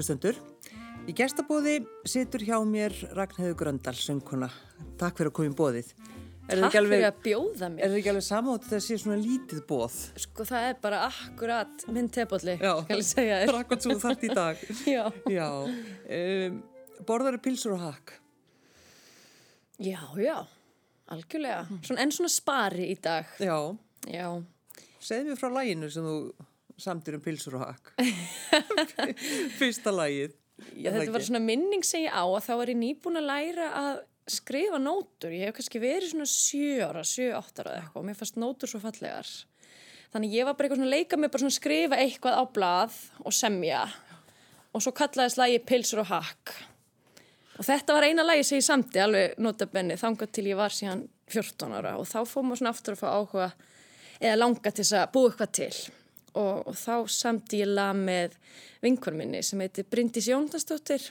hlustendur. Í gestabóði situr hjá mér Ragnhildur Gröndal, söngkona. Takk fyrir að koma í bóðið. Takk fyrir að bjóða mér. Er það ekki alveg samátt að það sé svona lítið bóð? Sko það er bara akkurat minn tepolli, skal ég segja þér. Akkurat svo þart í dag. já. Já. Um, Borðar er pilsur og hakk? Já, já, algjörlega. Svona, en svona spari í dag. Já. Já. Segð mér frá læginu sem þú samtir um pilsur og hakk. Fyrsta lægið. Já, þetta var svona minning sem ég á að þá er ég nýbúin að læra að skrifa nótur. Ég hef kannski verið svona 7 ára, 7-8 ára eitthvað og mér fannst nótur svo fallegar. Þannig ég var bara eitthvað svona leika mig bara svona skrifa eitthvað á blað og semja og svo kallaðist lægi Pilsur og Hakk. Og þetta var eina lægi sem ég samti alveg notabenni þangað til ég var síðan 14 ára og þá fóðum við svona aftur að fá áhuga eða langa til þess að búa eitthvað til og, og þá lag með vinkvarminni sem heitir Bryndís Jóndansdóttir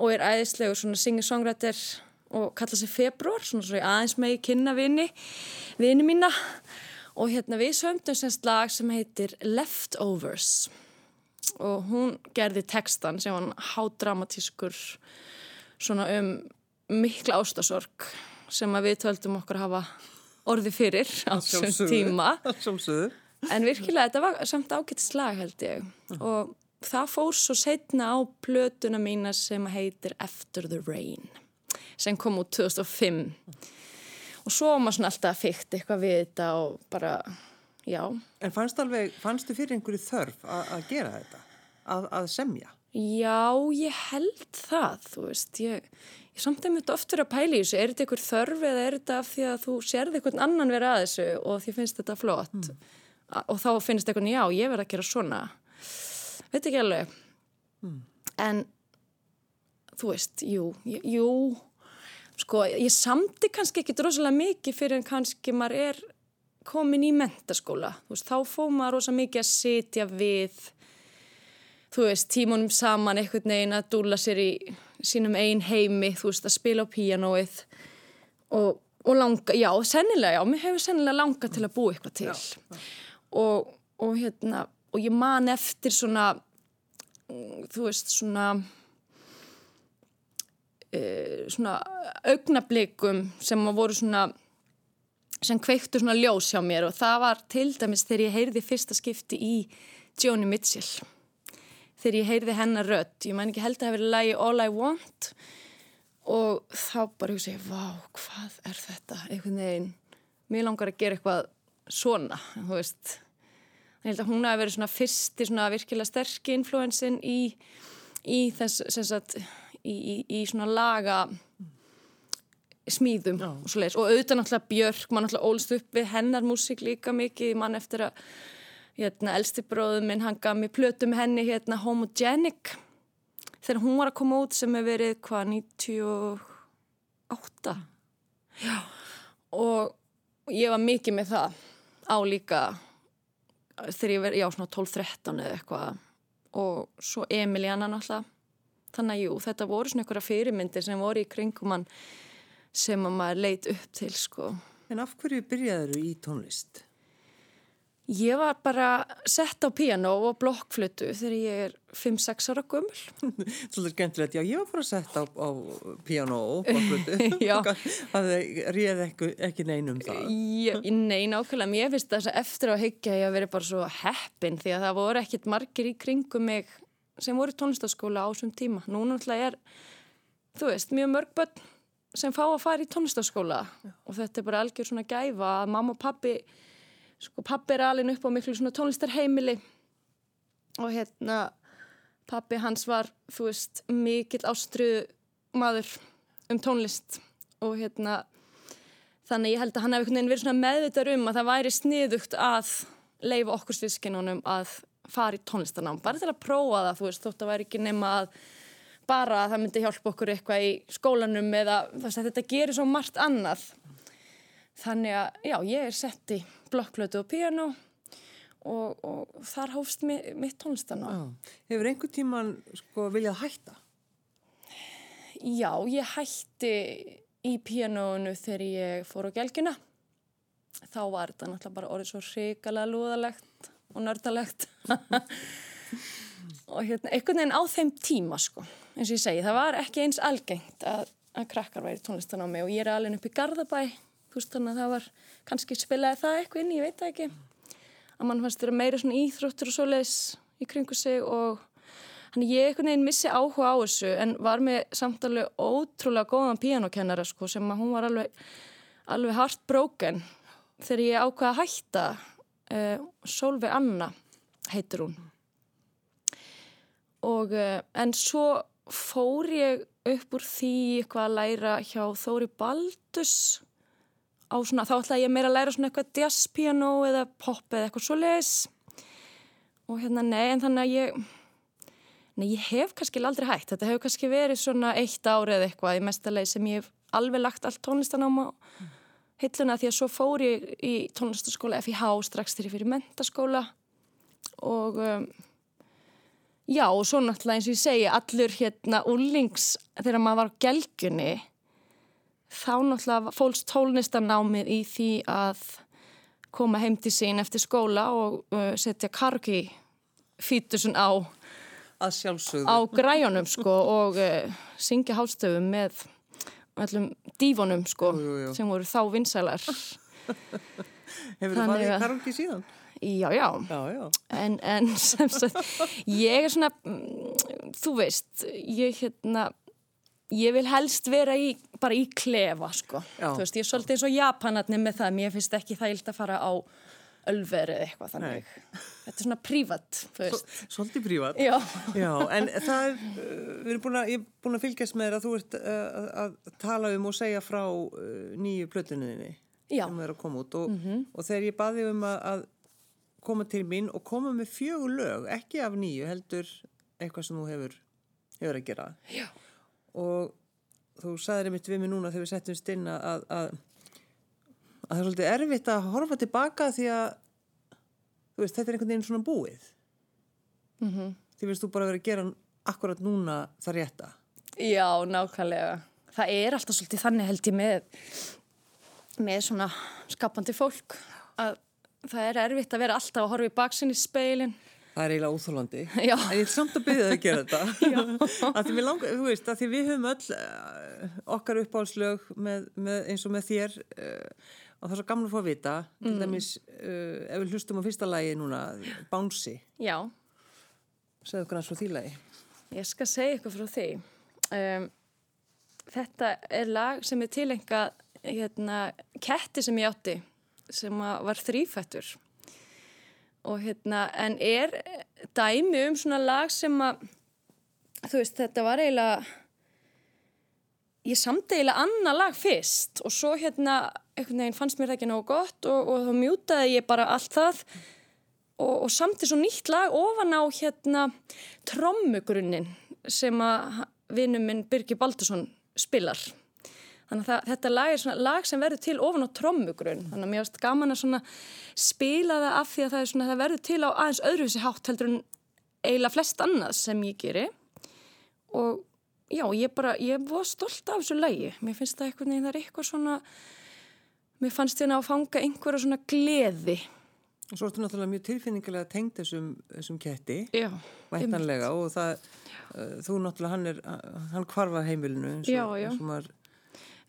og er æðislegur svona singer-songwriter og kalla sig februar, svona svo ég aðeins ég kynna vini, vini mína og hérna við sömdum semst lag sem heitir Leftovers og hún gerði textan sem var hádramatískur svona um mikla ástasorg sem að við töldum okkur að hafa orði fyrir á þessum tíma. Sjálfsögðu. En virkilega, þetta var samt ágætt slag held ég. Og það fór svo setna á plötuna mína sem heitir After the Rain sem kom út 2005 og svo var maður svona alltaf fyrkt eitthvað við þetta og bara, já. En fannst alveg, fannstu fyrir einhverju þörf að gera þetta, að, að semja? Já, ég held það, þú veist, ég, ég samt að mjög oftur að pæla í þessu, er þetta einhver þörf eða er þetta af því að þú sérði einhvern annan vera að þessu og því finnst þetta flott? Mm. Og þá finnst einhvern, já, ég verð að gera svona, veit ekki alveg, mm. en þú veist, jú, jú, sko, ég samti kannski ekki drosalega mikið fyrir en kannski maður er komin í mentaskóla, veist, þá fóð maður rosa mikið að sitja við, þú veist, tímunum saman einhvern veginn að dúla sér í sínum einn heimi, þú veist, að spila á píanóið og, og langa, já, sennilega, já, mér hefur sennilega langa til að búa eitthvað til já, já. Og, og hérna, og ég man eftir svona, þú veist, svona Uh, svona augnablikum sem voru svona sem kveiktu svona ljós hjá mér og það var til dæmis þegar ég heyrði fyrsta skipti í Joni Mitchell. Þegar ég heyrði hennar rödd. Ég mæn ekki held að það hefði lægi All I Want og þá bara ég segi vá hvað er þetta? Einhvern veginn, mér langar að gera eitthvað svona, þú veist. Ég held að hún hafi verið svona fyrsti svona virkilega sterk influensin í, í þess sem sagt í, í, í svona laga smíðum og svo leiðis og auðvitað náttúrulega Björk, mann náttúrulega ólst upp við hennar músík líka mikið, mann eftir að hérna, elsti bróðum minn, hann gaf mér plötum henni hérna Homogenic. Þegar hún var að koma út sem hefur verið hvað, 98 já. Og ég var mikið með það á líka þegar ég verið, já svona 12-13 eða eitthvað og svo Emiliana náttúrulega þannig að jú, þetta voru svona einhverja fyrirmyndir sem voru í kringum mann sem að maður leit upp til sko. En af hverju byrjaður þú í tónlist? Ég var bara sett á piano og blokkflutu þegar ég er 5-6 ára gömul. Svolítið skemmtilegt, já ég var bara sett á, á piano og blokkflutu. það réði ekki, ekki neinum það. Já, nei, nákvæmlega. Mér finnst þess að eftir á higgja ég að vera bara svo heppin því að það voru ekkit margir í kringum mig sem voru tónlistaskóla á þessum tíma. Núna náttúrulega er, þú veist, mjög mörg börn sem fá að fara í tónlistaskóla Já. og þetta er bara algjör svona gæfa að mamma og pappi, sko pappi er alveg upp á miklu svona tónlistarheimili. Og hérna pappi hans var, þú veist, mikill ástruðu maður um tónlist. Og hérna þannig ég held að hann hef einhvern veginn verið svona meðvitar um að það væri sniðugt að leifa okkur sviskinunum að fara í tónlistanám, bara til að prófa það, þú veist, þótt að væri ekki nema að bara að það myndi hjálpa okkur eitthvað í skólanum eða þetta gerir svo margt annað. Þannig að, já, ég er sett í blokklötu og piano og, og þar hófst mi, mitt tónlistanám. Hefur einhver tíman sko viljað hætta? Já, ég hætti í pianónu þegar ég fór á gelgina. Þá var þetta náttúrulega bara orðið svo hrikalega lúðalegt og nördalegt og hérna, einhvern veginn á þeim tíma sko, eins og ég segi, það var ekki eins algengt að, að krakkar væri tónlistan á mig og ég er alveg upp í Garðabæ þú veist þannig að það var, kannski spilaði það eitthvað inn, ég veit það ekki. Að mann fannst þetta meira svona íþróttur og svoleiðis í kringu sig og hann ég einhvern veginn missi áhuga á þessu en var með samtalið ótrúlega góðan píanokennara sko sem að hún var alveg, alveg hart bróken þegar ég ákvaði að hætta uh, Solveig Anna heitir hún. Og uh, en svo fór ég upp úr því eitthvað að læra hjá Þóri Baldus á svona, þá ætlaði ég meira að læra svona eitthvað jazzpiano eða pop eða eitthvað svo leiðis og hérna nei en þannig að ég nei ég hef kannski aldrei hægt þetta hefur kannski verið svona eitt árið eða eitthvað í mestalegi sem ég hef alveg lagt allt tónlistan á maður hilluna því að svo fór ég í tónlistaskóla FIH strax þegar ég fyrir mentaskóla og um, já og svo náttúrulega eins og ég segi allur hérna úrlings þegar maður var á gelgjunni þá náttúrulega fólks tólnistanámið í því að koma heim til sín eftir skóla og uh, setja kargi fítusun á á græjónum sko og uh, syngja hálstöfum með öllum dífonum sko jú, jú, jú. sem voru þá vinsælar Hefur þið farið í kargi síðan? Já, já, já, já. En, en sem sagt, ég er svona, mm, þú veist, ég hérna, ég vil helst vera í, bara í klefa, sko. Já. Þú veist, ég er svolítið eins og japanatni með það, mér finnst ekki þægilt að fara á ölveri eða eitthvað þannig. Nei. Þetta er svona prívat, svolítið prívat? Já. Já, en það er, uh, við erum búin að, ég er búin að fylgjast með þér að þú ert uh, að tala um og segja frá uh, nýju plötuninni. Sem er að koma út og, mm -hmm. og þegar ég baði um að, að koma til mín og koma með fjögur lög, ekki af nýju heldur eitthvað sem þú hefur, hefur að gera. Já. Og þú sagðið mitt við mig núna þegar við settum stinn að, að, að það er svolítið erfitt að horfa tilbaka því að veist, þetta er einhvern veginn svona búið. Mm -hmm. Því finnst þú bara að vera að gera akkurat núna það rétta. Já, nákvæmlega. Það er alltaf svolítið þannig held ég með, með svona skapandi fólk að það er erfitt að vera alltaf að horfa í baksinni speilin Það er eiginlega óþólandi en ég er samt að byrja það að gera þetta. Því, langar, veist, að því við höfum öll uh, okkar uppáhalslög með, með, eins og með þér uh, og það er svo gamla að fá að vita. Mm. til dæmis uh, ef við hlustum á fyrsta lægi núna Bouncy. Já. Segðu okkur aðeins frá því lægi Ég skal segja ykkur frá því. Um, Þetta er lag sem er tilenga hérna, ketti sem ég átti sem var þrýfættur og hérna en er dæmi um svona lag sem að þú veist þetta var eiginlega ég samti eiginlega annar lag fyrst og svo hérna einhvern veginn fannst mér það ekki nógu gott og, og þá mjútaði ég bara allt það og, og samti svo nýtt lag ofan á hérna trommugrunnin sem að vinnum minn Birgir Baldursson spilar Þannig að það, þetta lag er svona lag sem verður til ofan á trommugrunn. Þannig að mér finnst gaman að spila það af því að það, svona, það verður til á aðeins öðruvísi hátt heldur en eiginlega flest annað sem ég geri. Og já, ég bara, ég var stolt af þessu lagi. Mér finnst það eitthvað, það er eitthvað svona, mér fannst þetta að fanga einhverja svona gleði. Og svo ertu náttúrulega mjög tilfinningilega tengt þessum, þessum ketti, já, og það, uh, þú náttúrulega, hann er, hann kvarfa heimilinu eins og, eins og maður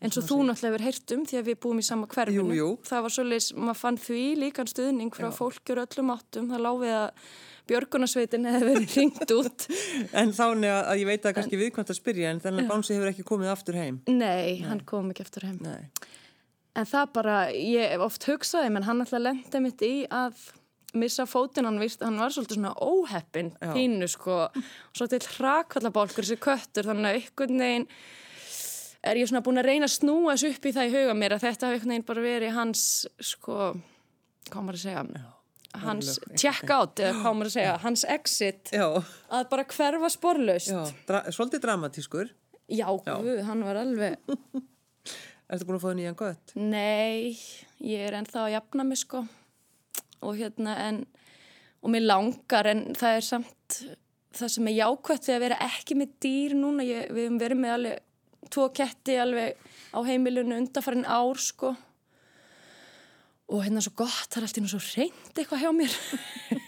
En svo þú náttúrulega verið heyrt um því að við búum í sama hverfinu. Jú, jú. Það var svolítið, maður fann því líkan stuðning frá fólkjur öllum áttum. Það láfið að Björgunarsveitin hefði verið ringt út. en þá neða að ég veit að kannski viðkvæmt að spyrja en þannig að Bánsi hefur ekki komið aftur heim. Nei, Nei. hann kom ekki aftur heim. Nei. En það bara, ég oft hugsaði, menn hann alltaf lendið mitt í að missa fótinn, hann, hann var svolítið svona óheppin pínu sko. Svo til hrakvallabálkur þessi köttur, þannig að einhvern veginn er ég svona búin að reyna að snúa þessu upp í það í huga mér að þetta hafi einhvern veginn bara verið hans sko, hvað maður að segja? Já, hans check out eða hvað maður að segja, hans exit. Já. að bara hverfa sporlaust. Dra Svolítið dramatískur. Já, Já. Guð, hann var alveg Ertu búin að fá nýjan gött? Nei, ég er ennþá að jafna mig sko. Og hérna en og mér langar en það er samt það sem er jákvæmt því að vera ekki með dýr núna, ég, við hefum verið með alveg tvo ketti alveg á heimilinu undanfarið ár sko. Og hérna svo gott, það er alltaf svo reynd eitthvað hjá mér.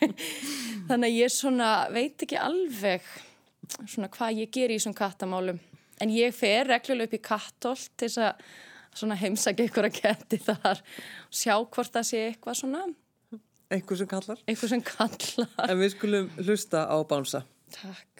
Þannig að ég svona veit ekki alveg svona hvað ég ger í þessum kattamálum. En ég fer reglulega upp í kattolt til þess að svona heimsækja ykkur að geti þar og sjá hvort það sé eitthvað svona. Eitthvað sem kallar. Eitthvað sem kallar. En við skulum hlusta á bánsa Takk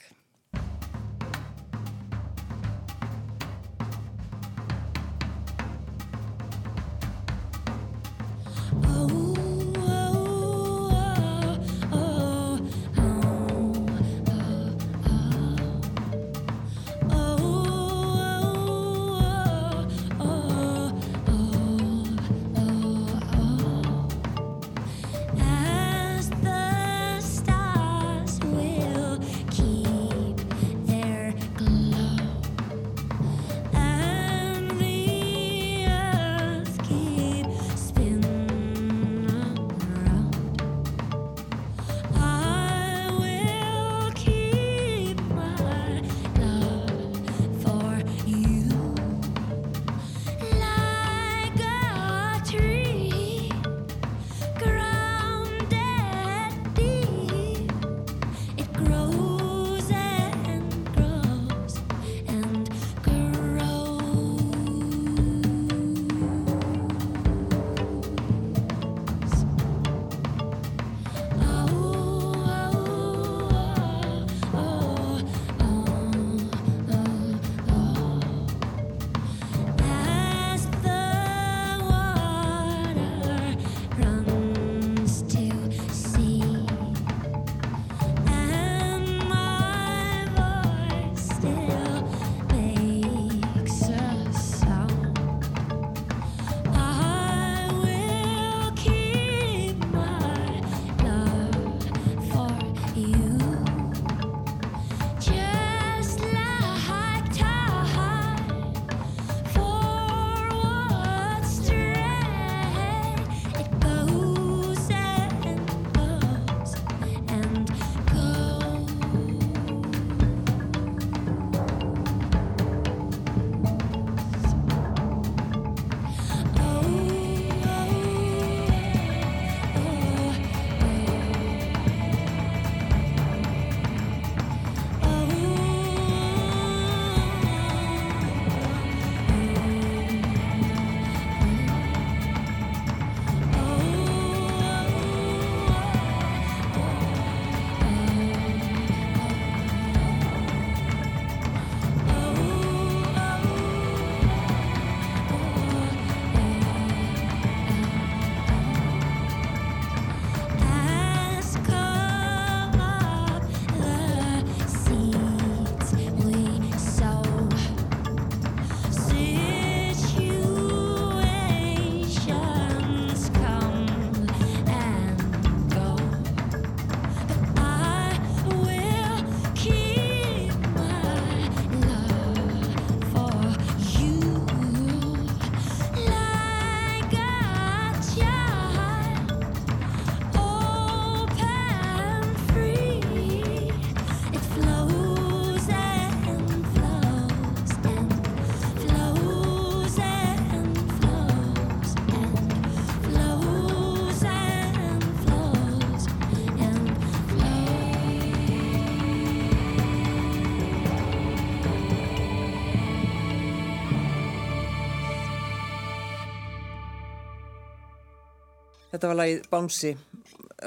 Þetta var lagið Bánsi,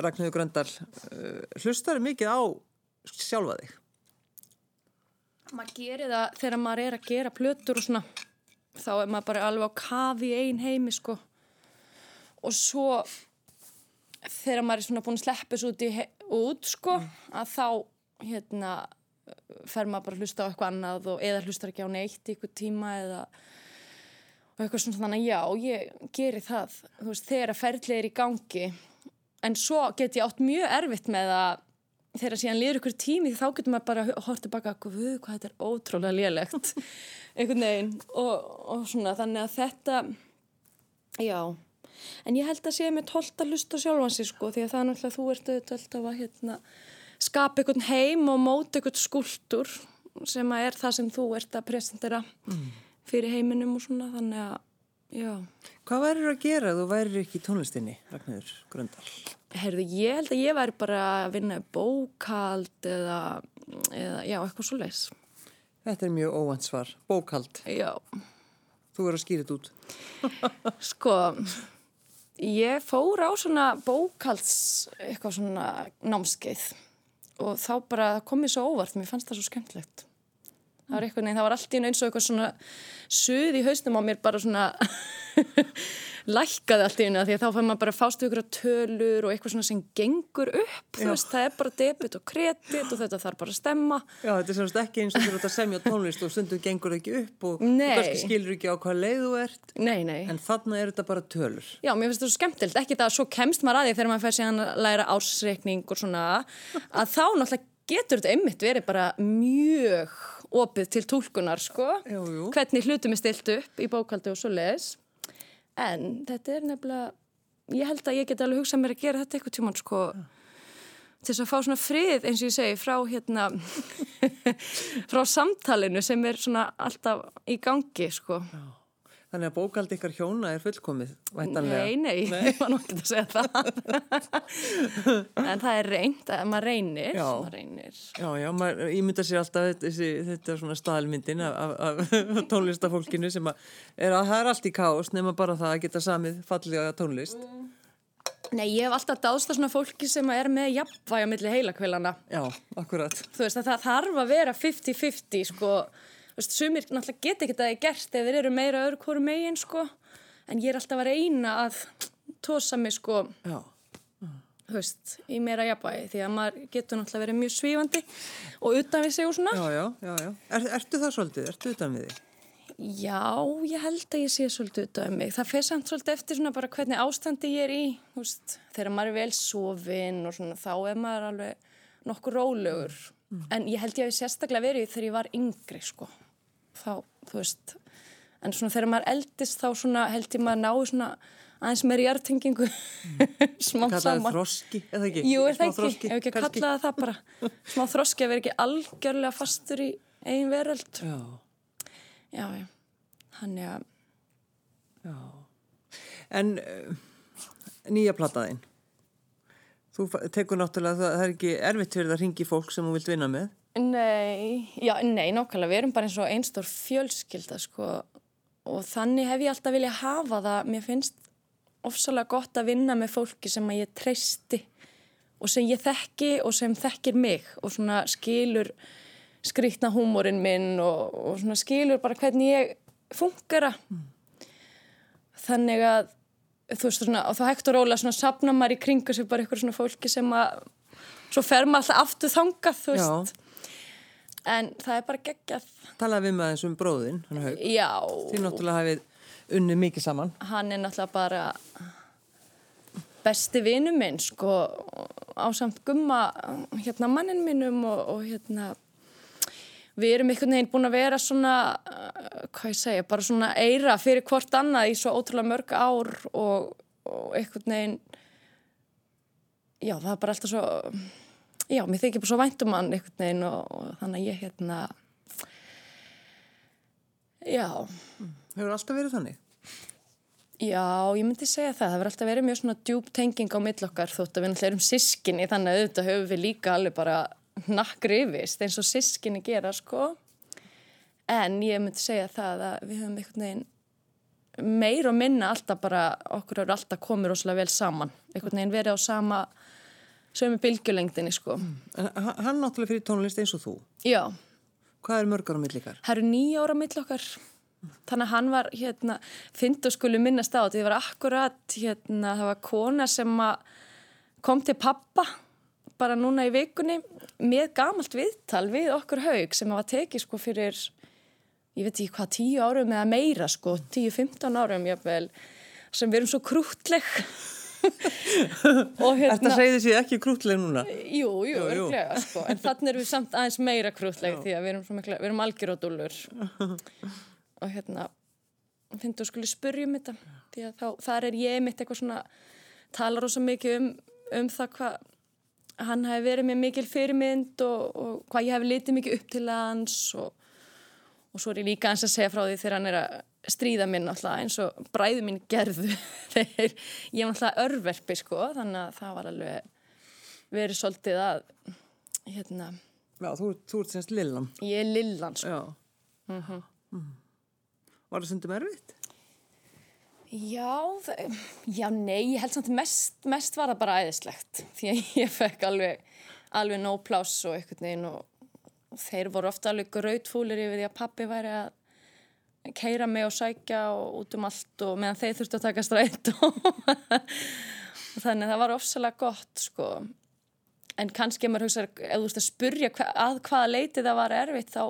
Ragnhjóður Gröndal. Uh, hlustar mikið á sjálfa þig? Maður gerir það þegar maður er að gera plötur og svona. Þá er maður bara alveg á kafi í einn heimi sko. Og svo þegar maður er svona búin að sleppast út, út sko, mm. að þá hérna fer maður bara að hlusta á eitthvað annað og eða hlustar ekki á neitt í eitthvað tíma eða og eitthvað svona þannig að já, ég geri það. Þú veist, þegar að ferðlega er í gangi. En svo get ég átt mjög erfitt með að þegar síðan lýður ykkur tími þá getur maður bara að horta baka hvað þetta er ótrúlega lélegt. Einhvern veginn. Og, og svona þannig að þetta já, en ég held að sé með tolt að lusta sjálfansi sko því að það er náttúrulega þú ert auðvitað að hérna, skapa einhvern heim og móta einhvern skuldur sem að er það sem þú ert að presentera. Mm fyrir heiminum og svona þannig að Já. Hvað værir að gera þú værir ekki í tónlistinni, Ragnarður Gröndal? Herðu, ég held að ég væri bara að vinna bókald eða, eða já, eitthvað svo leis. Þetta er mjög óvansvar. Bókald. Já. Þú verður að skýra þetta út. sko, ég fór á svona bókalds, eitthvað svona námskeið og þá bara komið svo óvart, mér fannst það svo skemmtlegt. Það var eitthvað, neina, það var allt í eins og eitthvað svona suð í haustum á mér bara svona lækkaði allt í einu því að þá fær maður bara fástu ykkur að tölur og eitthvað svona sem gengur upp þú veist, það er bara debit og kredit og þetta þarf bara að stemma. Já, þetta er semst ekki eins og þú ert að semja tónlist og stundum gengur ekki upp og nei. þú kannski skilur ekki á hvað leið þú ert. Nei, nei. En þannig er þetta bara tölur. Já, mér finnst þetta svo skemmtilt, ekki það að svo kemst maður að því þegar maður fær síðan að læra ásreikning og svona að þá náttúrulega getur þetta einmitt verið bara mjög opið til tólkunar sko, jú, jú. hvernig hlutum er stilt upp í bókaldi og svo leiðis en þetta er nefnilega ég held að ég get alveg hugsað mér að gera þetta eitthvað tíman sko ja. til þess að fá svona frið eins og ég segi frá hérna frá samtalenu sem er svona alltaf í gangi sko Já. Þannig að bókaldi ykkar hjóna er fullkomið, vættanlega. Nei, nei, nei. ég var nokkið að segja það. en það er reynd, maður reynir. Já, maður reynir. já, já maður ímynda sér alltaf þessi, þetta er svona staðalmyndin af, af, af tónlistafólkinu sem að, er að það er allt í kást nema bara það að geta samið fallega tónlist. Mm. Nei, ég hef alltaf dáðst að svona fólki sem er með jafnvæg á milli heilakveilana. Já, akkurat. Þú veist að það þarf að vera 50-50 sko veist, sumir náttúrulega get ekki þetta gert ef þeir eru meira öðru hverju megin sko en ég er alltaf að reyna að tósa mig sko Já. veist, í meira jafnvægi því að maður getur náttúrulega verið mjög svífandi og utan við sig og svona Já, já, já, já. Er, Ertu það svolítið? Ertu utan við þig? Já, ég held að ég sé svolítið utan við mig. Það fer samt svolítið eftir svona bara hvernig ástandi ég er í veist, þegar maður er vel sofinn og svona þá er maður alveg nokkur rólegur mm. en ég held ég að ég sérstaklega verið þegar ég var yngri sko þá, þú veist en svona þegar maður eldist þá svona held ég maður náðu svona aðeins meir í artengingu mm. smá saman. Kallaði þroski, eða ekki? Jú, það ekki, ef ekki að kallaði það bara. Smá þroski að vera ekki algjörlega fastur í einn veröld. Já. Já, já, hann er að Já. En uh, nýja plattaðinn Þú tekur náttúrulega það, það er ekki erfitt fyrir að ringi fólk sem þú vilt vinna með Nei, já, nei, nokkala, við erum bara eins og einstór fjölskylda, sko, og þannig hef ég alltaf viljað hafa það, mér finnst ofsalega gott að vinna með fólki sem að ég treysti og sem ég þekki og sem þekkir mig og svona skilur skrítna húmórin minn og, og svona skilur bara hvernig ég fungera. Mm. Þannig að, þú veist, svona, og þá hægt og róla svona sapna maður í kringu sig bara ykkur svona fólki sem að, svo fer maður alltaf aftur þangað, þú veist. Já en það er bara geggjað. Talaði við með þessum bróðin Já. Þið náttúrulega hafið unni mikið saman. Hann er náttúrulega bara besti vinu minn sko á samt gumma hérna mannin minnum og, og hérna við erum einhvern veginn búin að vera svona hvað ég segja, bara svona eira fyrir hvort annað í svo ótrúlega mörg ár og, og einhvern veginn já það er bara alltaf svo já, mér þykir bara svo væntum hann einhvern veginn og, og þannig að ég hérna já. Hefur alltaf verið þannig? Já, ég myndi segja það, það verður alltaf verið mjög svona djúb tenging á millokkar þótt að við náttúrulega erum sískinni þannig að auðvitað höfum við líka alveg bara nakkrifist eins og sískinni gera sko. En ég myndi segja það að við höfum einhvern veginn meir og minna alltaf bara, okkur eru alltaf komið rosalega vel saman, einhvern veginn verið á sama sömu bylgjulengdini sko. En hann náttúrulega fyrir tónlist eins og þú? Já. Hvað er mörg ára mill ykkar? Það eru nýja ára mill okkar. Þannig að hann var, hérna, fynnt og skuli minnast á þetta. Það var akkurat, hérna, það var kona sem kom til pappa bara núna í vikunni með gamalt viðtal við okkur haug sem var tekið sko fyrir, ég veit ekki hvað, tíu árum eða meira sko, tíu, fymtán árum jáfnvel, sem við erum svo krútleg hérna, Þetta segði sér ekki krútleg núna Jú, jú. Örglega, sko. en þannig erum við samt aðeins meira krútleg því að við erum, mikla, við erum algjöródúlur og hérna finnst þú skulle spurjum þetta því að þá, þar er ég mitt eitthvað svona talar ósað mikið um, um það hvað hann hefði verið með mikil fyrirmynd og, og hvað ég hef litið mikið upp til hans og, og svo er ég líka eins að segja frá því þegar hann er að stríða minn alltaf eins og bræðu mín gerðu þegar ég var alltaf örverfi sko þannig að það var alveg verið svolítið að hérna Já, þú, þú ert semst Lillan Ég er Lillan sko mm -hmm. mm. Var það sundum erfitt? Já, það, já, nei, ég held samt mest, mest var það bara æðislegt því að ég fekk alveg, alveg nóg pláss og eitthvað neginn og þeir voru ofta alveg grautfúlir yfir því að pappi væri að keira mig og sækja og út um allt og meðan þeir þurftu að taka strætt þannig að það var ofsalega gott sko. En kannski maður hugsa, ef þú veist að spurja hva, að hvaða leiti það var erfitt þá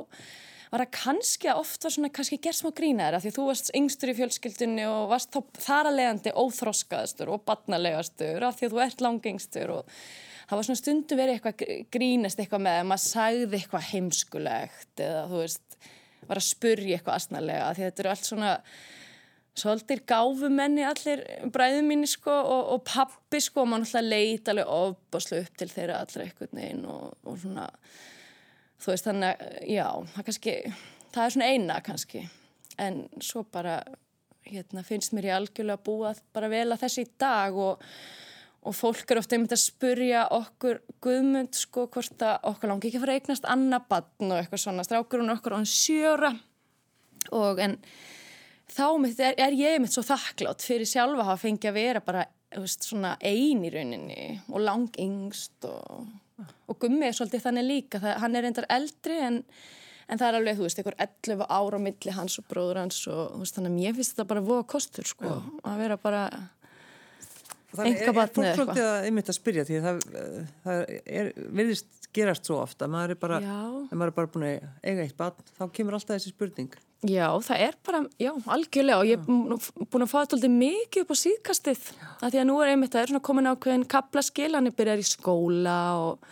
var það kannski að oft var svona kannski gerð smá grínaðara því þú varst yngstur í fjölskyldunni og varst þá þar að leiðandi óþroskaðastur og barnalegastur það var svona stundu verið eitthvað grínast eitthvað með að maður sagði eitthvað heimskulegt eða þú veist var að spurja eitthvað asnalega því þetta eru allt svona svolítir gáfumenni allir bræðum mín sko og, og pappi sko og maður alltaf leita alveg ofbáslu upp til þeirra allir eitthvað neginn og, og svona þú veist þannig að já það, kannski, það er svona eina kannski. En svo bara hérna, finnst mér ég algjörlega að búa bara vel að þessi í dag og, og fólk er ofta einmitt að spurja okkur guðmund sko hvort að okkur langi ekki að fara að eignast annabann og eitthvað svona. Strákur hún okkur á hann sjöra og en þá er, er ég mitt svo þakklátt fyrir sjálfa að hafa fengið að vera bara veist, svona ein í rauninni og lang yngst og, og gummi er svolítið þannig líka. Það, hann er reyndar eldri en, en það er alveg, þú veist, einhver 11 ára á milli hans og bróður hans og veist, þannig að mér finnst þetta bara voða kostur sko Já. að vera bara enga batnið eitthvað. Það er fólk svolítið að ymmit að spyrja því það, það er, virðist gerast svo ofta, maður er bara, maður er bara búin að eiga eitt batn, þá kemur alltaf þessi spurning. Já, það er bara, já, algjörlega og ég er búin að fá þetta alltaf mikið upp á síðkastið að því að nú er einmitt það er svona komin ákveðin kaplaskil, hann er byrjað í skóla og,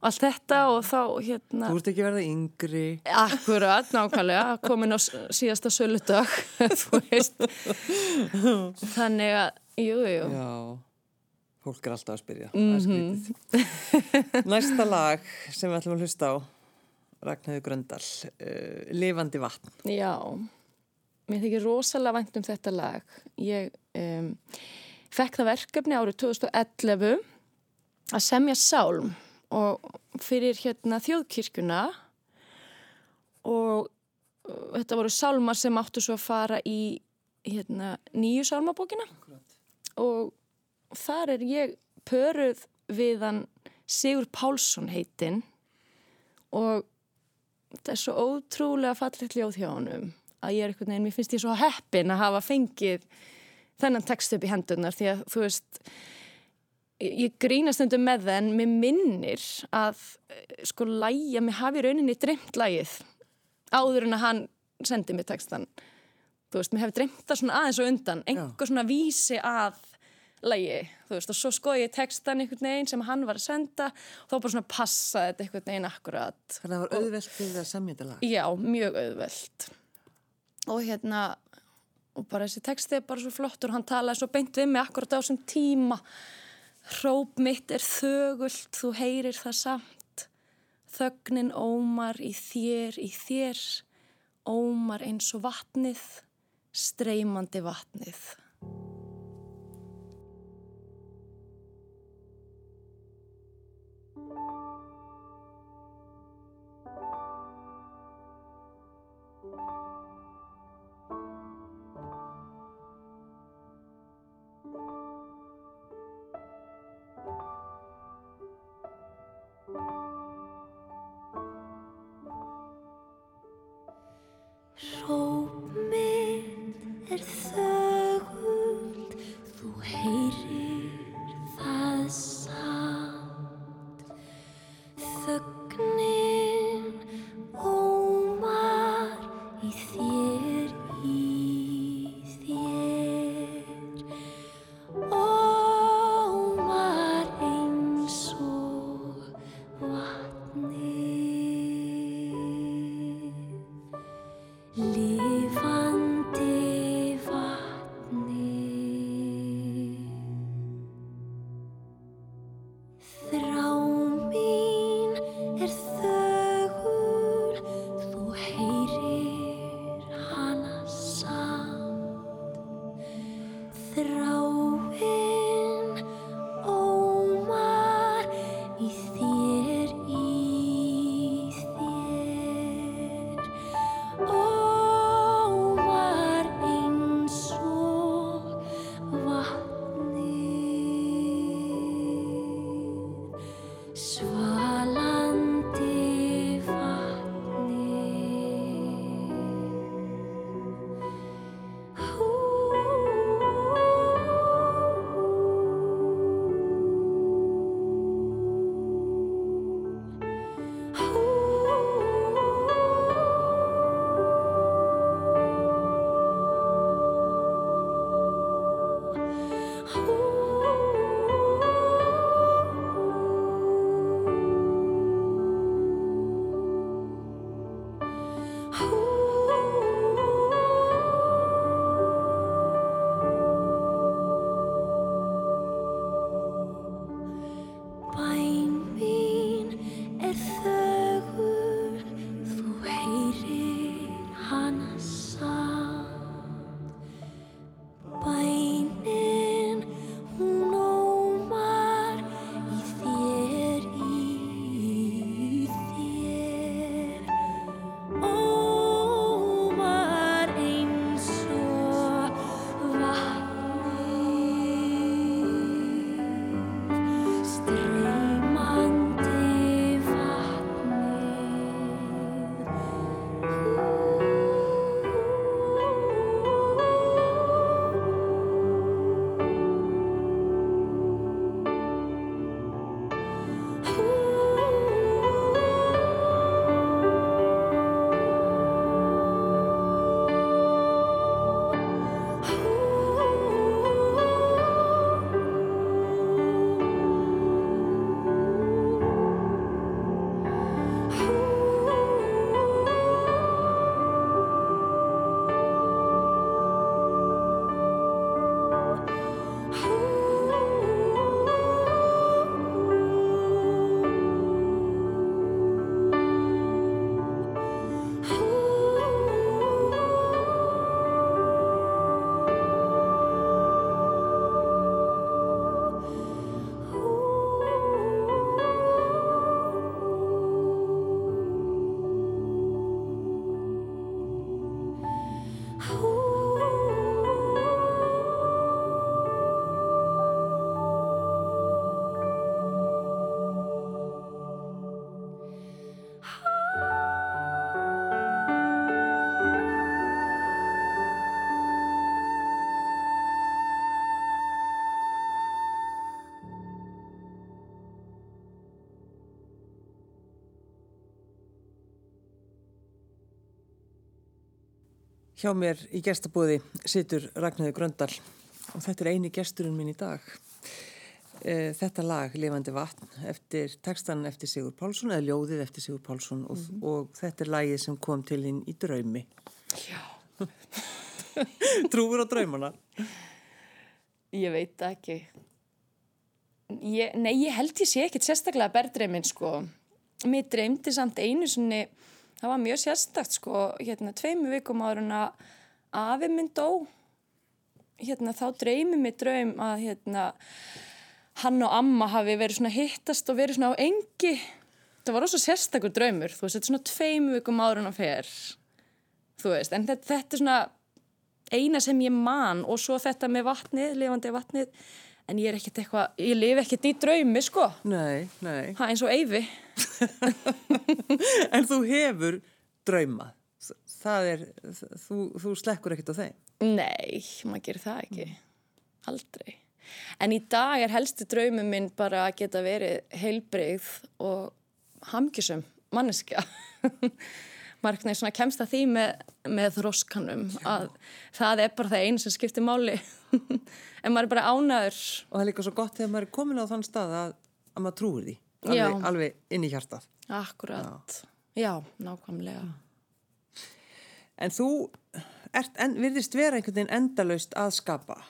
allt þetta og þá hérna... Þú ert ekki verið yngri. Akkurat, nákvæmlega, komin á síðasta söludag, þú veist. Þannig að, jú, jú. Já, fólk er alltaf að spyrja, mm -hmm. Næsta lag sem við ætlum að hlusta á Ragnhjóður Gröndal uh, Lifandi vatn. Já, mér þykir rosalega vænt um þetta lag. Ég um, fekk það verkefni árið 2011 að semja sálm og fyrir hérna þjóðkirkuna og uh, þetta voru sálmar sem áttu svo að fara í hérna, nýju sálmabókina og þar er ég pöruð við hann Sigur Pálsson heitinn. Og þetta er svo ótrúlega fallegt ljóð hjá honum að ég er eitthvað nefn, mér finnst ég svo heppin að hafa fengið þennan text upp í hendunar því að þú veist ég grínast undir með það en mér minnir að sko læja, mér hafi rauninni dreymt lægið áður en að hann sendi mér textan þú veist, mér hefði dreymt það svona aðeins og undan. Einhver svona vísi að lægi, þú veist, og svo skoði ég textan einhvern veginn sem hann var að senda og þá bara svona passaði þetta einhvern veginn akkurat. Þannig að það var auðvelt fyrir það lag? Já, mjög auðvelt. Og hérna og bara þessi texti er bara svo flottur hann talaði svo beint við mig akkurat á þessum tíma. Hróp mitt er þögult, þú heyrir það samt. Þögnin ómar í þér, í þér. Ómar eins og vatnið Streymandi vatnið Hjá mér í gestabóði situr Ragnarður Gröndal og þetta er eini gesturinn minn í dag. E, þetta lag, Levandi vatn, eftir tekstan eftir Sigur Pálsson, eða ljóðið eftir Sigur Pálsson og, mm -hmm. og þetta er lagið sem kom til hinn í draumi. Já. Trúur á draumana? Ég veit ekki. Ég, nei, ég held ég sé ekkert sérstaklega berðdreiminn, sko. Mér dreymdi samt einu svonni það var mjög sérstakt sko. Hérna tveimu vikum áður en að afi minn dó hérna þá dreymi mig draum að hérna hann og amma hafi verið svona hittast og verið svona á engi. Það var ósað sérstakur draumur þú veist þetta er svona tveimu vikum áður en að fer þú veist. En þetta, þetta er svona eina sem ég man og svo þetta með vatnið, lifandi vatnið en ég er ekkert eitthvað, ég lifi ekkert í draumi sko. Nei, nei. Er eins og eyfi. en þú hefur drauma. Það er, þú, þú slekkur ekkert á þeim. Nei, maður gerir það ekki. Aldrei. En í dag er helsti draumi minn bara að geta verið heilbreyð og hamkjusum manneskja. maður kemst að því með, með þróskanum að það er bara það einu sem skiptir máli. En maður er bara ánaður og það er líka svo gott þegar maður er komin á þann stað að, að maður trúir því. Alveg, alveg inn í hjartað. Akkurat, já, já nákvæmlega. En þú ert, en, virðist vera einhvern veginn endalaust að skapa.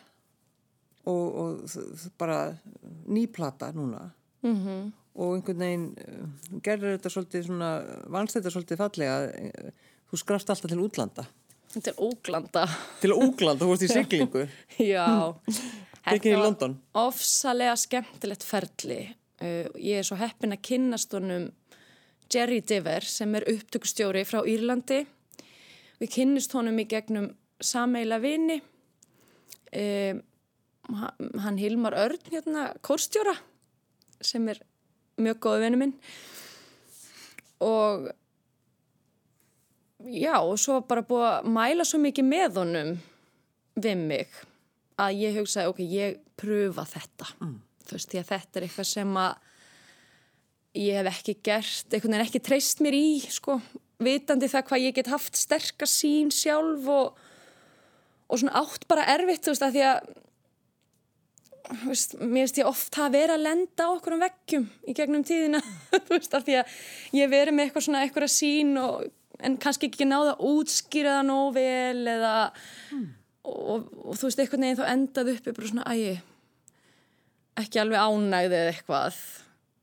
Og, og bara nýplata núna. Mm -hmm og einhvern veginn eh, gerður þetta svolítið svona, vannst þetta svolítið fallega eh, þú skrafst alltaf til útlanda. Til úglanda til úglanda, þú vorst í siglingu. Já. Ekki í London. ofsalega skemmtilegt ferli. Uh, ég er svo heppin að kynast honum Jerry Diver sem er upptökustjóri frá Írlandi. Við kynnist honum í gegnum sameila vini. Um, hann Hilmar Örn hérna, kórstjóra sem er mjög góð vinnu minn og já og svo bara búið að mæla svo mikið með honum við mig að ég hugsaði ok, ég pröfa þetta mm. þú veist, því að þetta er eitthvað sem að ég hef ekki gert, einhvern veginn ekki treyst mér í sko, vitandi það hvað ég get haft sterkast sín sjálf og, og svona átt bara erfitt þú veist, að því að veist, mér veist ég oft að vera að lenda okkur um veggjum í gegnum tíðina þú veist af því að ég veri með eitthvað svona eitthvað sín og, en kannski ekki náða að útskýra það nóg vel eða mm. og, og, og þú veist eitthvað neginn þá endað uppi bara svona ægi ekki alveg ánægðið eða eitthvað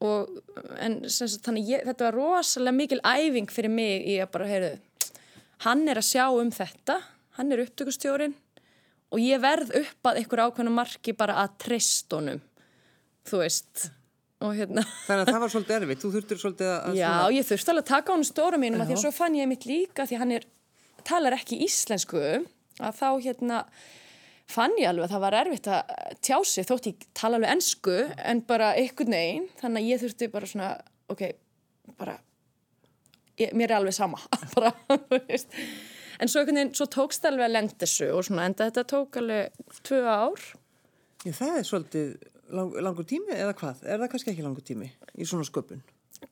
og en sagt, þannig ég, þetta var rosalega mikil æfing fyrir mig í að bara heyrðu hann er að sjá um þetta hann er upptökustjórin og ég verð upp að einhver ákveðna marki bara að tristunum þú veist. Hérna. Þannig að það var svolítið erfitt, þú þurftur svolítið að Já, svona... ég þurfti alveg að taka á hann stóra mínum því að svo fann ég mitt líka því að hann er, talar ekki íslensku að þá hérna fann ég alveg að það var erfitt að tjá sig þótt ég tala alveg ennsku en bara einhvern veginn, þannig að ég þurfti bara svona, ok, bara ég, mér er alveg sama bara, þú veist en svo, veginn, svo tókst það alveg að lenda þessu og svona enda þetta tók alveg tvö ár. Já, það er svolítið lang, langur tími eða hvað? Er það kannski ekki langur tími í svona sköpun?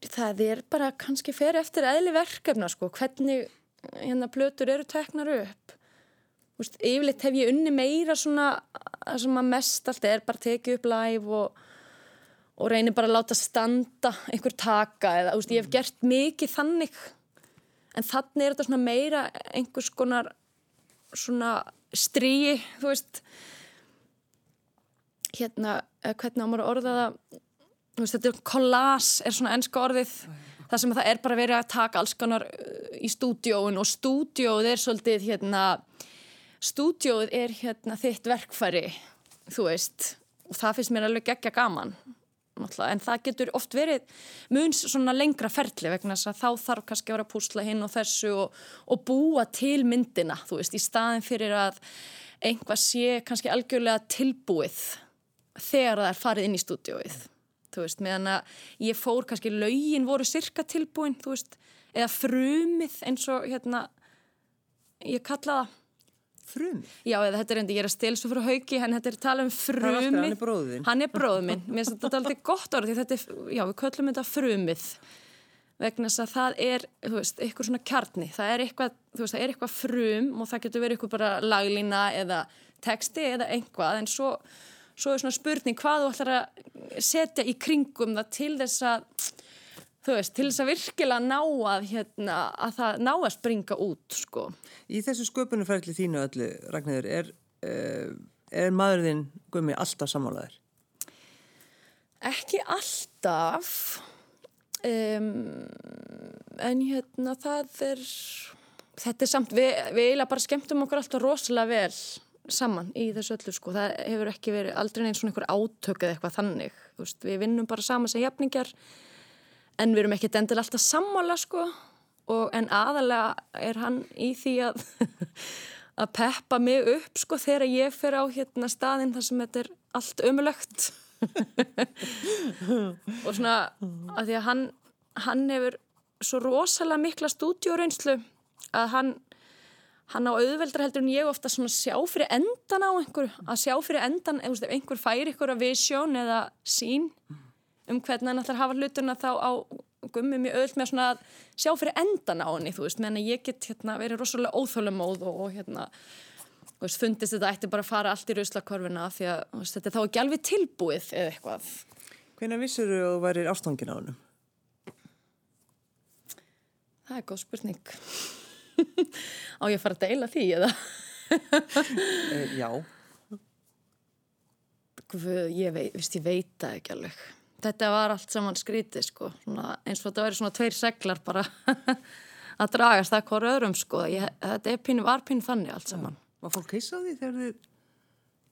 Það er bara kannski fer eftir eðli verkefna sko, hvernig hérna plötur eru teknar upp. Úst, yfirleitt hef ég unni meira svona sem að mest allt er bara tekið upp live og, og reynir bara að láta standa einhver taka eða úst, ég hef gert mikið þannig en þannig er þetta meira einhvers konar stríi, þú veist. Hérna, hvernig ámur að orða það? Veist, þetta er kollás, er svona ennska orðið. Það sem það er bara verið að taka alls konar uh, í stúdjóun og stúdjóð er svolítið hérna stúdjóð er hérna þitt verkfæri þú veist, og það finnst mér alveg geggja gaman en það getur oft verið mun svona lengra ferli vegna þess að þá þarf kannski að vera púsla hinn og þessu og, og búa til myndina, þú veist, í staðin fyrir að einhvað sé kannski algjörlega tilbúið þegar það er farið inn í stúdióið, þú veist, meðan að ég fór kannski laugin voru sirka tilbúin, þú veist, eða frumið eins og hérna, ég kalla það Frumið? Já, þetta er endi, ég er að stelsa frá hauki, en þetta er tala um frumið. Hann er bróðin. Hann er bróðin minn. Mér finnst þetta alltaf gott orð, því þetta er, já, við köllum þetta frumið. Vegna þess að það er, þú veist, eitthvað svona kjarni. Það er eitthvað, þú veist, það er eitthvað frum og það getur verið eitthvað bara laglína eða texti eða einhvað, en svo, svo er svona spurning hvað þú ætlar að setja í kringum það til þess að þú veist, til þess að virkilega ná að, hérna, að það ná að springa út, sko. Í þessu sköpunumferðli þínu öllu, Ragnhildur, er, uh, er maðurðinn gummi alltaf sammálaður? Ekki alltaf, um, en hérna það er, þetta er samt, við, við eiginlega bara skemmtum okkur alltaf rosalega vel saman í þessu öllu, sko. Það hefur ekki verið aldrei neins svona einhver átök eða eitthvað þannig, þú veist, við vinnum bara saman sem jafningar, en við erum ekkert endil alltaf sammála sko. Og en aðalega er hann í því að að peppa mig upp sko þegar ég fer á hérna staðinn þar sem þetta er allt ömulögt og svona að því að hann hann hefur svo rosalega mikla stúdjóreynslu að hann hann á auðveldra heldur en ég ofta svona sjá fyrir endan á einhver að sjá fyrir endan ef einhver fær ykkur að visjón eða sín um hvernig hann ætlar að hafa hlutuna þá á gummi mjög öll með svona að sjá fyrir endan á henni, þú veist, menn að ég get hérna, verið rosalega óþólumóð og, og hérna, þú veist, fundist þetta ætti bara að fara allt í rauðslakorfina því að veist, þetta er þá ekki alveg tilbúið eða eitthvað. Hvernig vissur þú að þú væri ástangin á hennum? Það er góð spurning. á ég að fara að deila því eða? e, já. Guð, ég veit, veist, ég veit það ekki alveg þetta var allt saman skrítið sko. Svona, eins og þetta væri svona tveir seglar bara að dragast það hvort öðrum sko. Ég, þetta pínu, var pínu þannig allt saman. Var fólk heisa á því þegar þið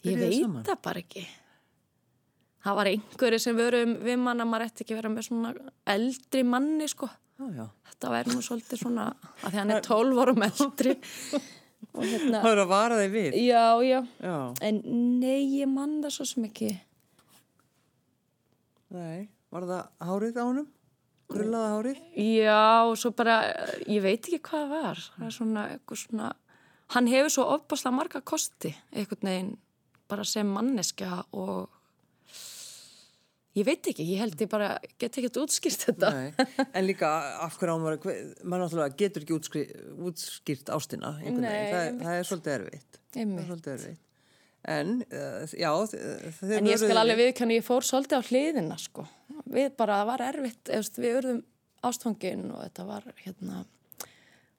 Ég veit það bara ekki. Það var einhverju sem verum við manna, maður ætti ekki vera með svona eldri manni sko. Já, já. þetta væri nú svolítið svona að því hann er 12 árum eldri. Hérna Það er að vara þig við. Já, já, já. en nei, ég mann það svo sem ekki Nei, var það hárið á honum? Grullaða hárið? Já, svo bara, ég veit ekki hvað það var. Það er svona, eitthvað svona, hann hefur svo ofbáslega marga kosti, einhvern veginn, bara sem manneskja og ég veit ekki, ég held ég bara, get ekki útskýrt þetta. Nei, en líka af hverju var, maður náttúrulega getur ekki útskýrt, útskýrt ástina, einhvern veginn, það, það er svolítið erfitt. Það er svolítið erfitt. En, uh, já, þeir En ég skal alveg viðkjanna, ég fór svolítið á hliðina, sko. Við bara, það var erfitt, eðast, við urðum ástfangin og þetta var, hérna,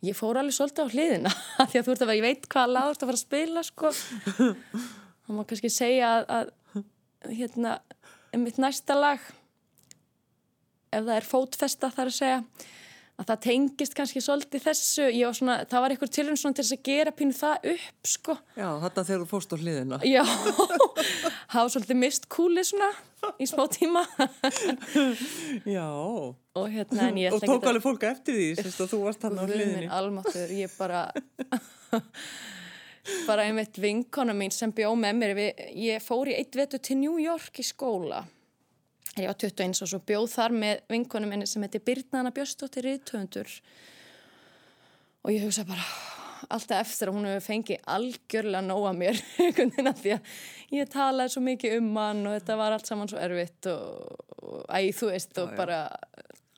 ég fór alveg svolítið á hliðina, því að þú ert að vera, ég veit hvað lag þú ert að fara að spila, sko. Það má kannski segja að, að hérna, mitt næsta lag, ef það er fótfesta þar að segja, að það tengist kannski svolítið þessu. Svona, það var einhver tilhörn svona til þess að gera pínu það upp sko. Já, þetta þegar þú fórst á hliðina. Já, var svolítið mist kúli svona í smá tíma. Já. Og, hérna, og tók alveg fólk eftir því sérst, þú varst hann á hliðinni. Almáttur, ég bara bara einmitt vinkona mín sem bjóð með mér ég fór í eitt vetu til New York í skóla ég var 21 og svo bjóð þar með vinkonum minni sem heiti Birnana Björstóttir Ríðtöfundur og ég hugsa bara alltaf eftir að hún hefur fengið algjörlega nóga mér því að ég talaði svo mikið um hann og þetta var allt saman svo erfitt og, og æg þú veist og já, já. bara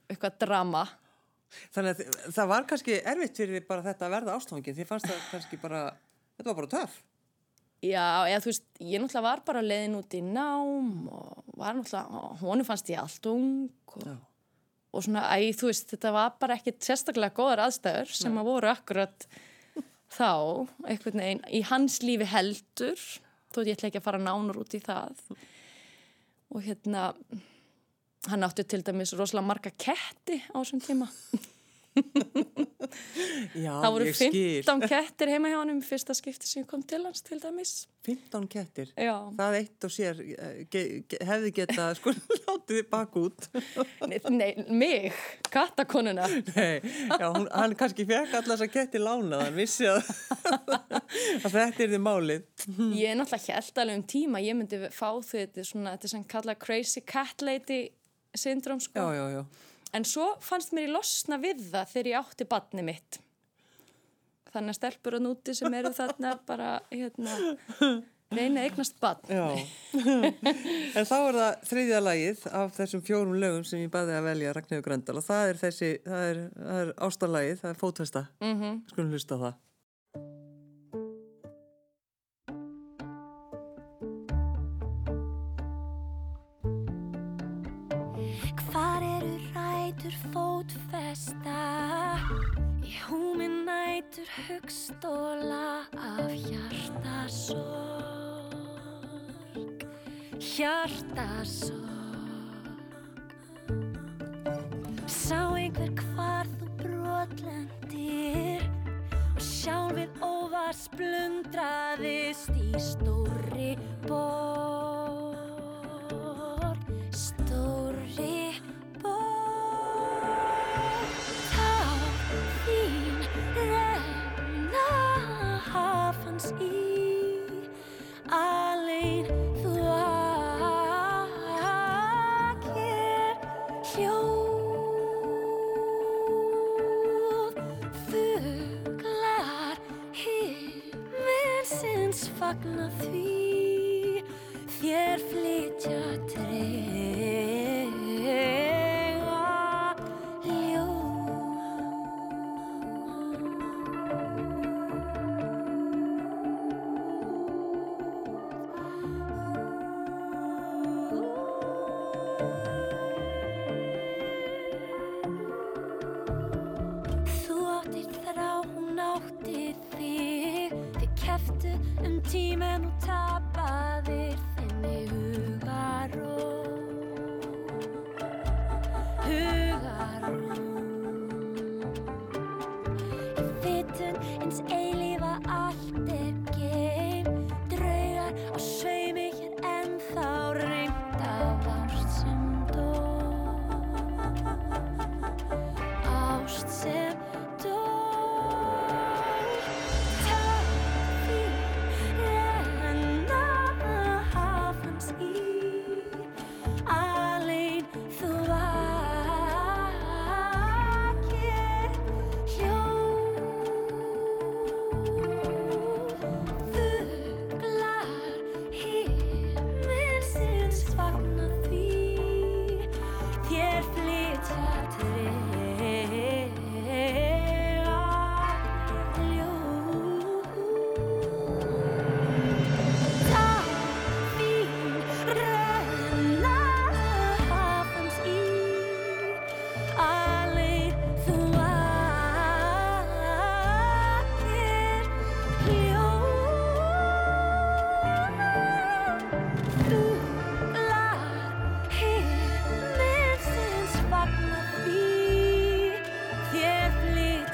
eitthvað drama. Þannig að það var kannski erfitt fyrir bara þetta að verða ástofangin því fannst það kannski bara, þetta var bara töf Já, eða þú veist, ég náttúrulega var bara leiðin út í nám og var náttúrulega, honu fannst ég allt ung og, og svona, æ, þú veist, þetta var bara ekkit sérstaklega góðar aðstæður sem Nei. að voru akkurat þá, einhvern veginn, í hans lífi heldur, þó ég ætla ekki að fara nánur út í það. Og hérna, hann átti til dæmis rosalega marga ketti á þessum tíma Já, það voru ég skil. 15 kettir heima hjá hann um fyrsta skipti sem kom til hans til dæmis 15 kettir? Já. Það eitt og sér eh, ge, ge, hefði getað sko látið þið bak út. Nei, nei mig, kattakonuna. Nei, já, hún, hann kannski fekk allar þess að ketti lánað, hann vissi að, að þetta er þið málið. Ég er náttúrulega helt alveg um tíma, ég myndi fá þetta svona, þetta sem kalla crazy cat lady syndrom sko. Já, já, já. En svo fannst mér í losna við það þegar ég átti badni mitt. Þannig að stelpur og núti sem eru þarna bara, hérna, reyna eignast badn. En þá er það þriðja lagið af þessum fjórum lögum sem ég baði að velja Ragnhjóður Gröndal og það er þessi, það er, er ástarlagið, það er fótfesta. Mm -hmm. Skulum hlusta það. Fótfesta. Í húmi nætur hugstóla af hjartasorg. Hjartasorg. Sá einhver hvar þú brotlendir og sjálfið óvar splundraðist í stóri borg. Stóri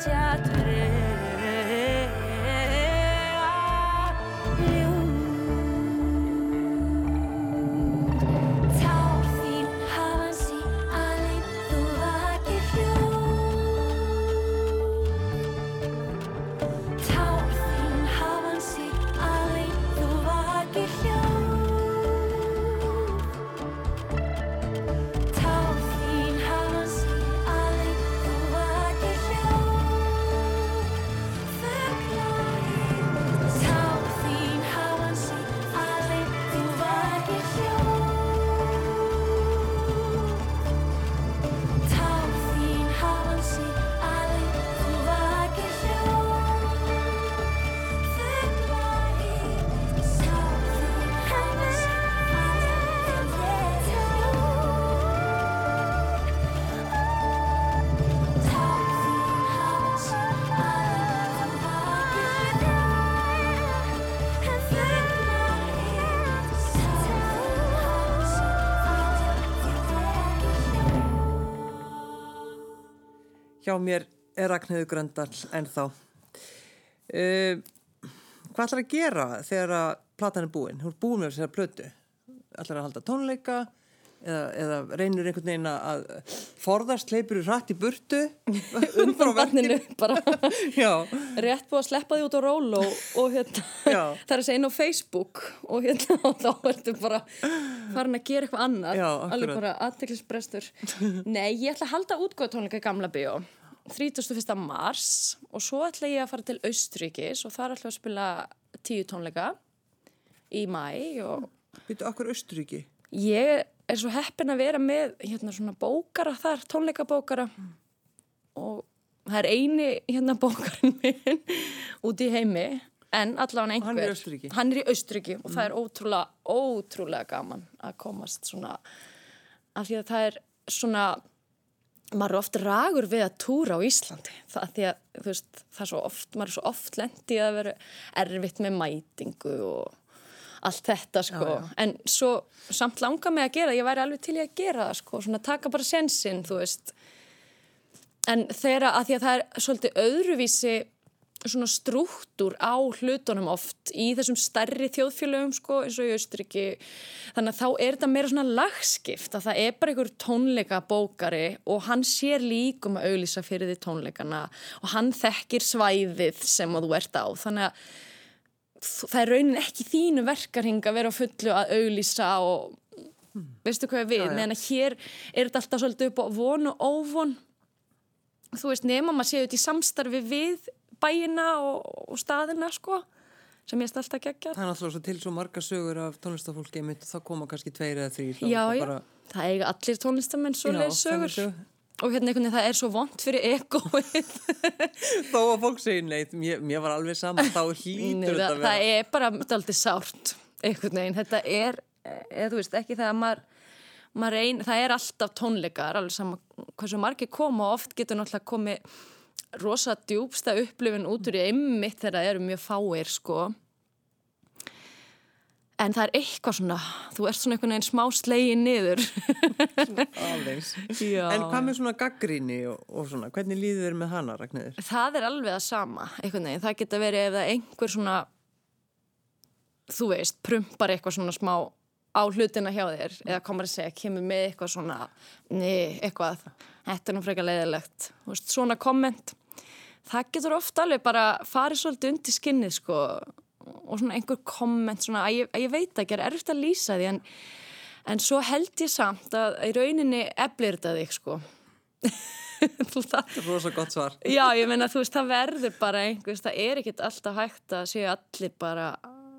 teatre hjá mér er Ragnhildur Gröndal ennþá. Uh, hvað ætlar að gera þegar að platan er búin? Hún er búin með þessari plötu. ætlar að halda tónleika eða, eða reynir einhvern veginn að forðast leipur í rætt í burtu undan vanninu bara. Rétt búið að sleppa því út á ról og, og hérna, það er að segja inn á Facebook og hérna og þá ertu bara farin að gera eitthvað annað. Já, alveg bara aðteklisbrestur Nei, ég ætla að halda útgóða tónleika í gamla bíó 31. mars og svo ætla ég að fara til Austríkis og þar ætla ég að spila tíu tónleika í mæ og Býtu okkur Austríki? Ég er svo heppin að vera með hérna svona bókara þar, tónleikabókara mm. og það er eini hérna bókarinn minn út í heimi en allavega einhver. Hann er í Östuríki. Hann er í Östuríki og mm. það er ótrúlega, ótrúlega gaman að komast svona, af því að það er svona, maður er oft ragur við að túra á Íslandi það, því að veist, það er svo oft, maður er svo oft lendið að vera erfitt með mætingu og allt þetta sko já, já. en svo samt langa mig að gera ég væri alveg til ég að gera það sko svona taka bara sensin þú veist en þeirra að því að það er svolítið öðruvísi svona struktúr á hlutunum oft í þessum stærri þjóðfélögum sko eins og í Austriki þannig að þá er þetta meira svona lagskipt að það er bara einhver tónleika bókari og hann sér líkum að auðlýsa fyrir því tónleikana og hann þekkir svæðið sem þú ert á. Þannig að það er raunin ekki þínu verkarhing að vera fullu að auglýsa og mm. veistu hvað ég við, meðan að hér er þetta alltaf svolítið upp á von og óvon. Þú veist, nema maður séu þetta í samstarfi við bæina og, og staðina sko, sem ég er alltaf geggar Það er alltaf til svo marga sögur af tónlistafólki þá koma kannski tveir eða þrý Já, já, bara... það eiga allir tónlistamenn svo leið sögur. og hérna einhvern veginn það er svo vond fyrir egoið. Þó að fólk segir neitt mér, mér var alveg saman, þá hlýtur þetta það, það er bara alltaf sárt einhvern veginn, þetta er eða þú veist ekki það að maður, maður ein, það er alltaf tónleikar alveg saman hversu margir koma. Og oft getur náttúrulega komið rosa djúbsta upplifin út úr í einmitt þegar það eru mjög fáir sko En það er eitthvað svona, þú ert svona einhvern veginn smá slegin niður. Alvegs. En hvað með svona gaggríni og, og svona, hvernig líður þér með hana, Ragnæður? Það er alveg það sama, einhvern veginn. Það geta verið ef það einhver svona, þú veist, prumpar eitthvað svona smá á hlutina hjá þér eða komar að segja, kemur með eitthvað svona, nei, eitthvað, þetta er nú frekar leiðilegt. Veist, svona komment, það getur ofta alveg bara farið svolítið undir skinnið, sko, og svona einhver komment svona að ég, að ég veit ekki, er erfitt að lýsa því en, en svo held ég samt að í rauninni eflir þetta þig sko. Það er rosa gott svar. Já, ég meina þú veist, það verður bara einhvers, það er ekkit alltaf hægt að séu allir bara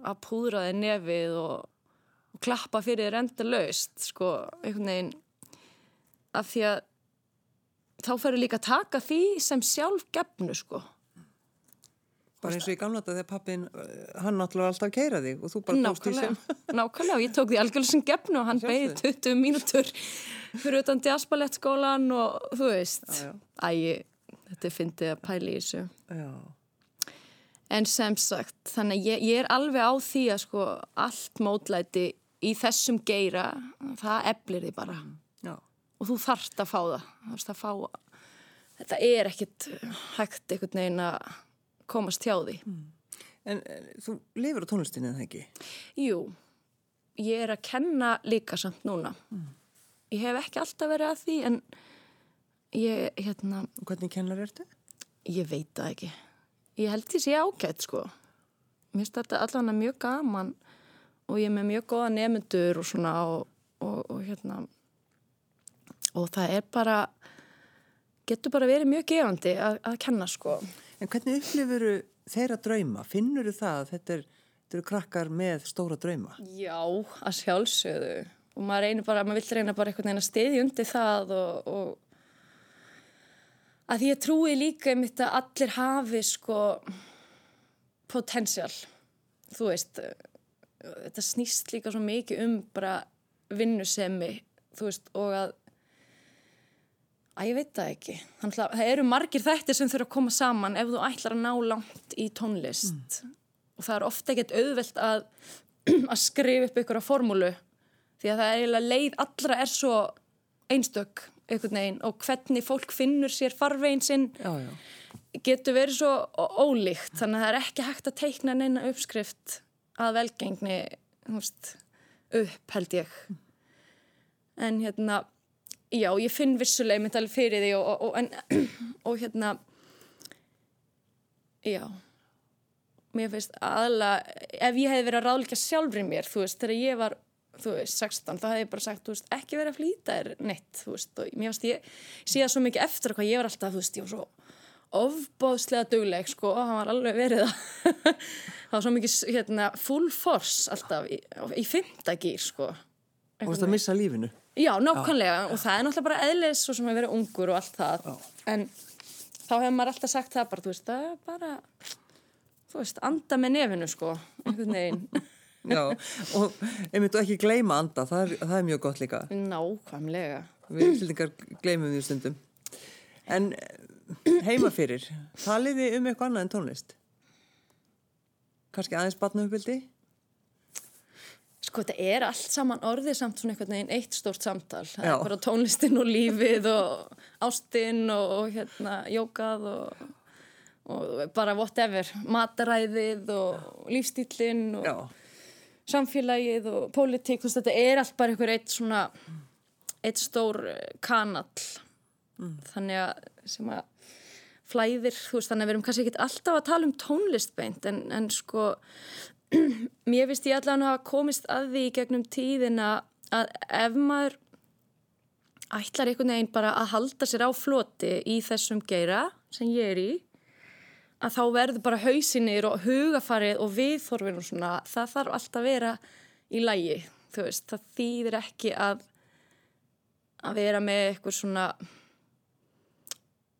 að púðra þig nefið og, og klappa fyrir þér enda laust sko, einhvern veginn. Af því að þá ferur líka að taka því sem sjálf gefnu sko Bara eins og í gamla þetta þegar pappin, eh, hann náttúrulega alltaf keira þig og þú bara tókst því sem. Nákvæmlega, ég tók því algjörlega sem gefnu og hann beigði 20 mínútur fyrir utan jazzballettskólan og þú veist, æg, þetta finnst að pæli í þessu. Já. En sem sagt, þannig ég, ég er alveg á því að sko allt mótlæti í þessum geira, það eblir því bara. Mm, já. Og þú þarft að fá það, þarft að fá, þetta er ekkit hægt einhvern veginn að komast hjá því. Mm. En, en þú lifur á tónlistinni eða ekki? Jú, ég er að kenna líka samt núna. Mm. Ég hef ekki alltaf verið að því en ég, hérna... Hvernig kennar ertu? Ég veit það ekki. Ég held því að ég er ágætt sko. Mér finnst þetta allavega mjög gaman og ég er með mjög goða nefndur og svona og, og, og hérna og það er bara getur bara verið mjög gefandi að, að kenna sko. En hvernig upplifur þeirra drauma? Finnur þú það að þetta, er, þetta eru krakkar með stóra drauma? Já, að sjálfsögðu. Og maður reynir bara, maður vill reyna bara einhvern veginn að stiði undir það og, og að ég trúi líka um þetta að allir hafi sko potensial. Þú veist, þetta snýst líka svo mikið um bara vinnusemi, þú veist, og að að ég veit það ekki Þannig að það eru margir þættir sem þurfa að koma saman ef þú ætlar að ná langt í tónlist mm. og það er ofta ekkert auðvelt að, að skrifa upp ykkur á formúlu því að það er eiginlega leið allra er svo einstök einhvern veginn og hvernig fólk finnur sér farveginn sinn já, já. getur verið svo ólíkt þannig að það er ekki hægt að teikna neina uppskrift að velgengni veist, upp held ég en hérna já, ég finn vissuleg mitt alveg fyrir því og, og, en, og hérna já mér finnst aðalega ef ég hef verið að ráðleika sjálfur í mér þú veist, þegar ég var þú veist, 16, þá hef ég bara sagt, þú veist, ekki verið að flýta þér neitt, þú veist, og mér finnst ég síða svo mikið eftir hvað ég var alltaf, þú veist, ég var svo ofbóðslega dugleg, sko, og hann var alveg verið að það var svo mikið, hérna, full force alltaf í, í fymtagýr, sko. Og þú veist að missa lífinu? Já, nákvæmlega, og það er náttúrulega bara eðlis og sem að vera ungur og allt það, en þá hefur maður alltaf sagt það bara, þú veist, það er bara, þú veist, anda með nefinu, sko, einhvern veginn. Já, og einmitt og ekki gleyma anda, það er, það er mjög gott líka. Nákvæmlega. Við íslendingar gleymum því stundum. En heima fyrir, taliði um eitthvað annað en tónlist? Kanski aðeins batnumbildi? Sko þetta er allt saman orðið samt svona einhvern veginn eitt stórt samtal. Það er bara tónlistin og lífið og ástinn og, og hérna jókað og, og bara whatever, mataræðið og lífstílinn og... Já samfélagið og pólitík, þetta er allt bara einhver eitt svona eitt stór eh, kanall mm. þannig að sem að flæðir, þú veist, þannig að við erum kannski ekki alltaf að tala um tónlistbeint en, en sko mér finnst ég allavega að hafa komist að því gegnum tíðina að ef maður ætlar einhvern veginn bara að halda sér á floti í þessum geira sem ég er í að þá verður bara hausinir og hugafarið og viðþorfin og svona, það þarf alltaf að vera í lægi, þú veist, það þýðir ekki að að vera með eitthvað svona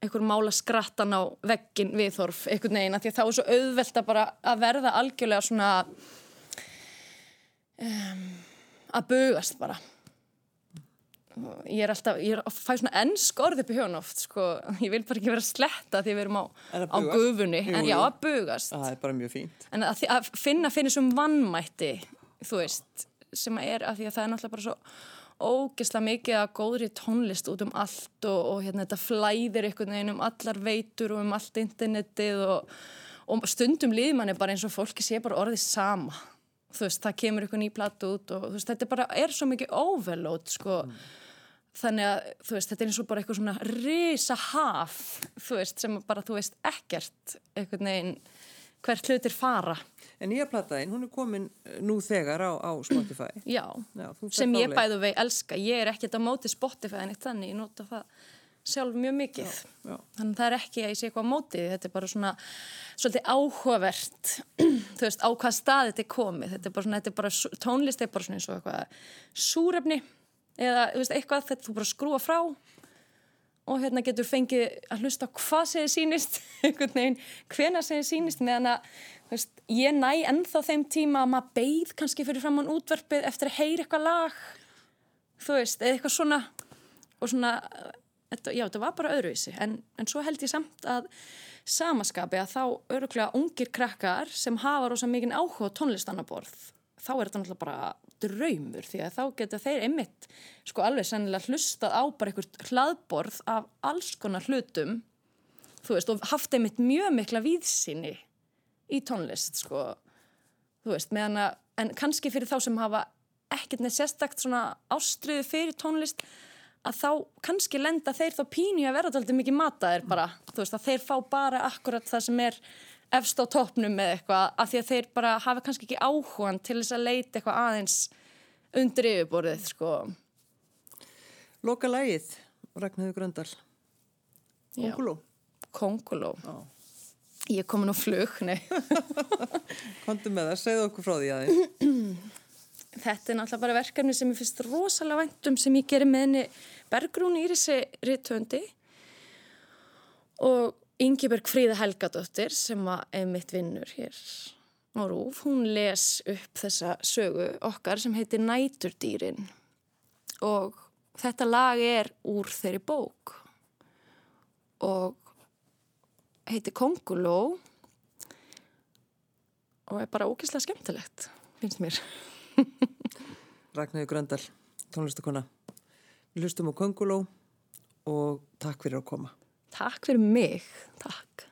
eitthvað mála skrattan á veggin viðþorf, eitthvað neina, því að þá er svo auðvelt að bara að verða algjörlega svona um, að bugast bara. Ég er alltaf, ég er að fæ svona ennsk orð upp í hjón oft sko, ég vil bara ekki vera sletta því við erum á, á gufunni, en já að bugast. Það er bara mjög fínt. En að, að finna finnir sem vannmætti þú veist, sem er að því að það er náttúrulega bara svo ógesla mikið að góðri tónlist út um allt og, og hérna þetta flæðir einhvern veginn um allar veitur og um allt internetið og, og stundum líður manni bara eins og fólki sé bara orðið sama. Þú veist, það kemur einhvern í platt út og þú veist, þetta bara er svo mikið overload sko. Mm. Þannig að þú veist, þetta er eins og bara eitthvað svona risa haf, þú veist, sem bara þú veist ekkert einhvern veginn hvert hlutir fara. En nýja plattaðinn, hún er komin eh, nú þegar á, á Spotify. Já, Já sem ég bæðu vegi elska. Ég er ekkert á móti Spotify en eitt þannig ég nota það sjálf mjög mikið. Já, já. þannig það er ekki að ég sé eitthvað á móti þetta er bara svona svolítið áhugavert þú veist, á hvað stað þetta er komið. Þetta er bara, svona, þetta er bara tónlist er bara svona eins og eitthvað súrefni eða veist, eitthvað þetta þú bara skrúa frá og hérna getur fengið að hlusta hvað segir sínist hvena segir sínist meðan að veist, ég næ ennþá þeim tíma að maður beigð kannski fyrir fram án útverfið eftir að heyra eitthvað lag þú veist, eða eitthvað svona og svona, þetta, já þetta var bara öðruvísi. En, en svo held ég samt að samaskapi að þá öruglega ungir krakkar sem hafa rosa mikið áhuga tónlistannaborð þá er þetta náttúrulega bara draumur því að þá geta þeir einmitt sko alveg sennilega hlustað á bara einhvert hlaðborð af alls konar hlutum þú veist og haft einmitt mjög mikla víðsýni í tónlist sko þú veist meðan að en kannski fyrir þá sem hafa ekkert neitt sérstakt svona ástriðu fyrir tónlist að þá kannski lenda þeir þá pínu að vera alltaf mikið mataðir bara þú veist að þeir fá bara akkurat það sem er efst á toppnum með eitthvað af því að þeir bara hafa kannski ekki áhugan til þess að leita eitthvað aðeins undir yfirborðið sko. Loka lægið Ragnhjóður Gröndal. Konguló Konguló Ég kom nú flug, nei. Kontum með það, segðu okkur frá því aðeins Þetta er náttúrulega bara verkefni sem ég finnst rosalega væntum sem ég gerir með henni Bergrún Írisi Rittöndi og Ingeberg Fríða Helgadóttir sem er mitt vinnur hér á Rúf, hún les upp þessa sögu okkar sem heitir Næturdýrin og þetta lag er úr þeirri bók og heitir Konguló og er bara ógeðslega skemmtilegt, finnst mér. Ragnæði Gröndal, tónlistakona. Við hlustum á Konguló og takk fyrir að koma. Takk fyrir mig, takk.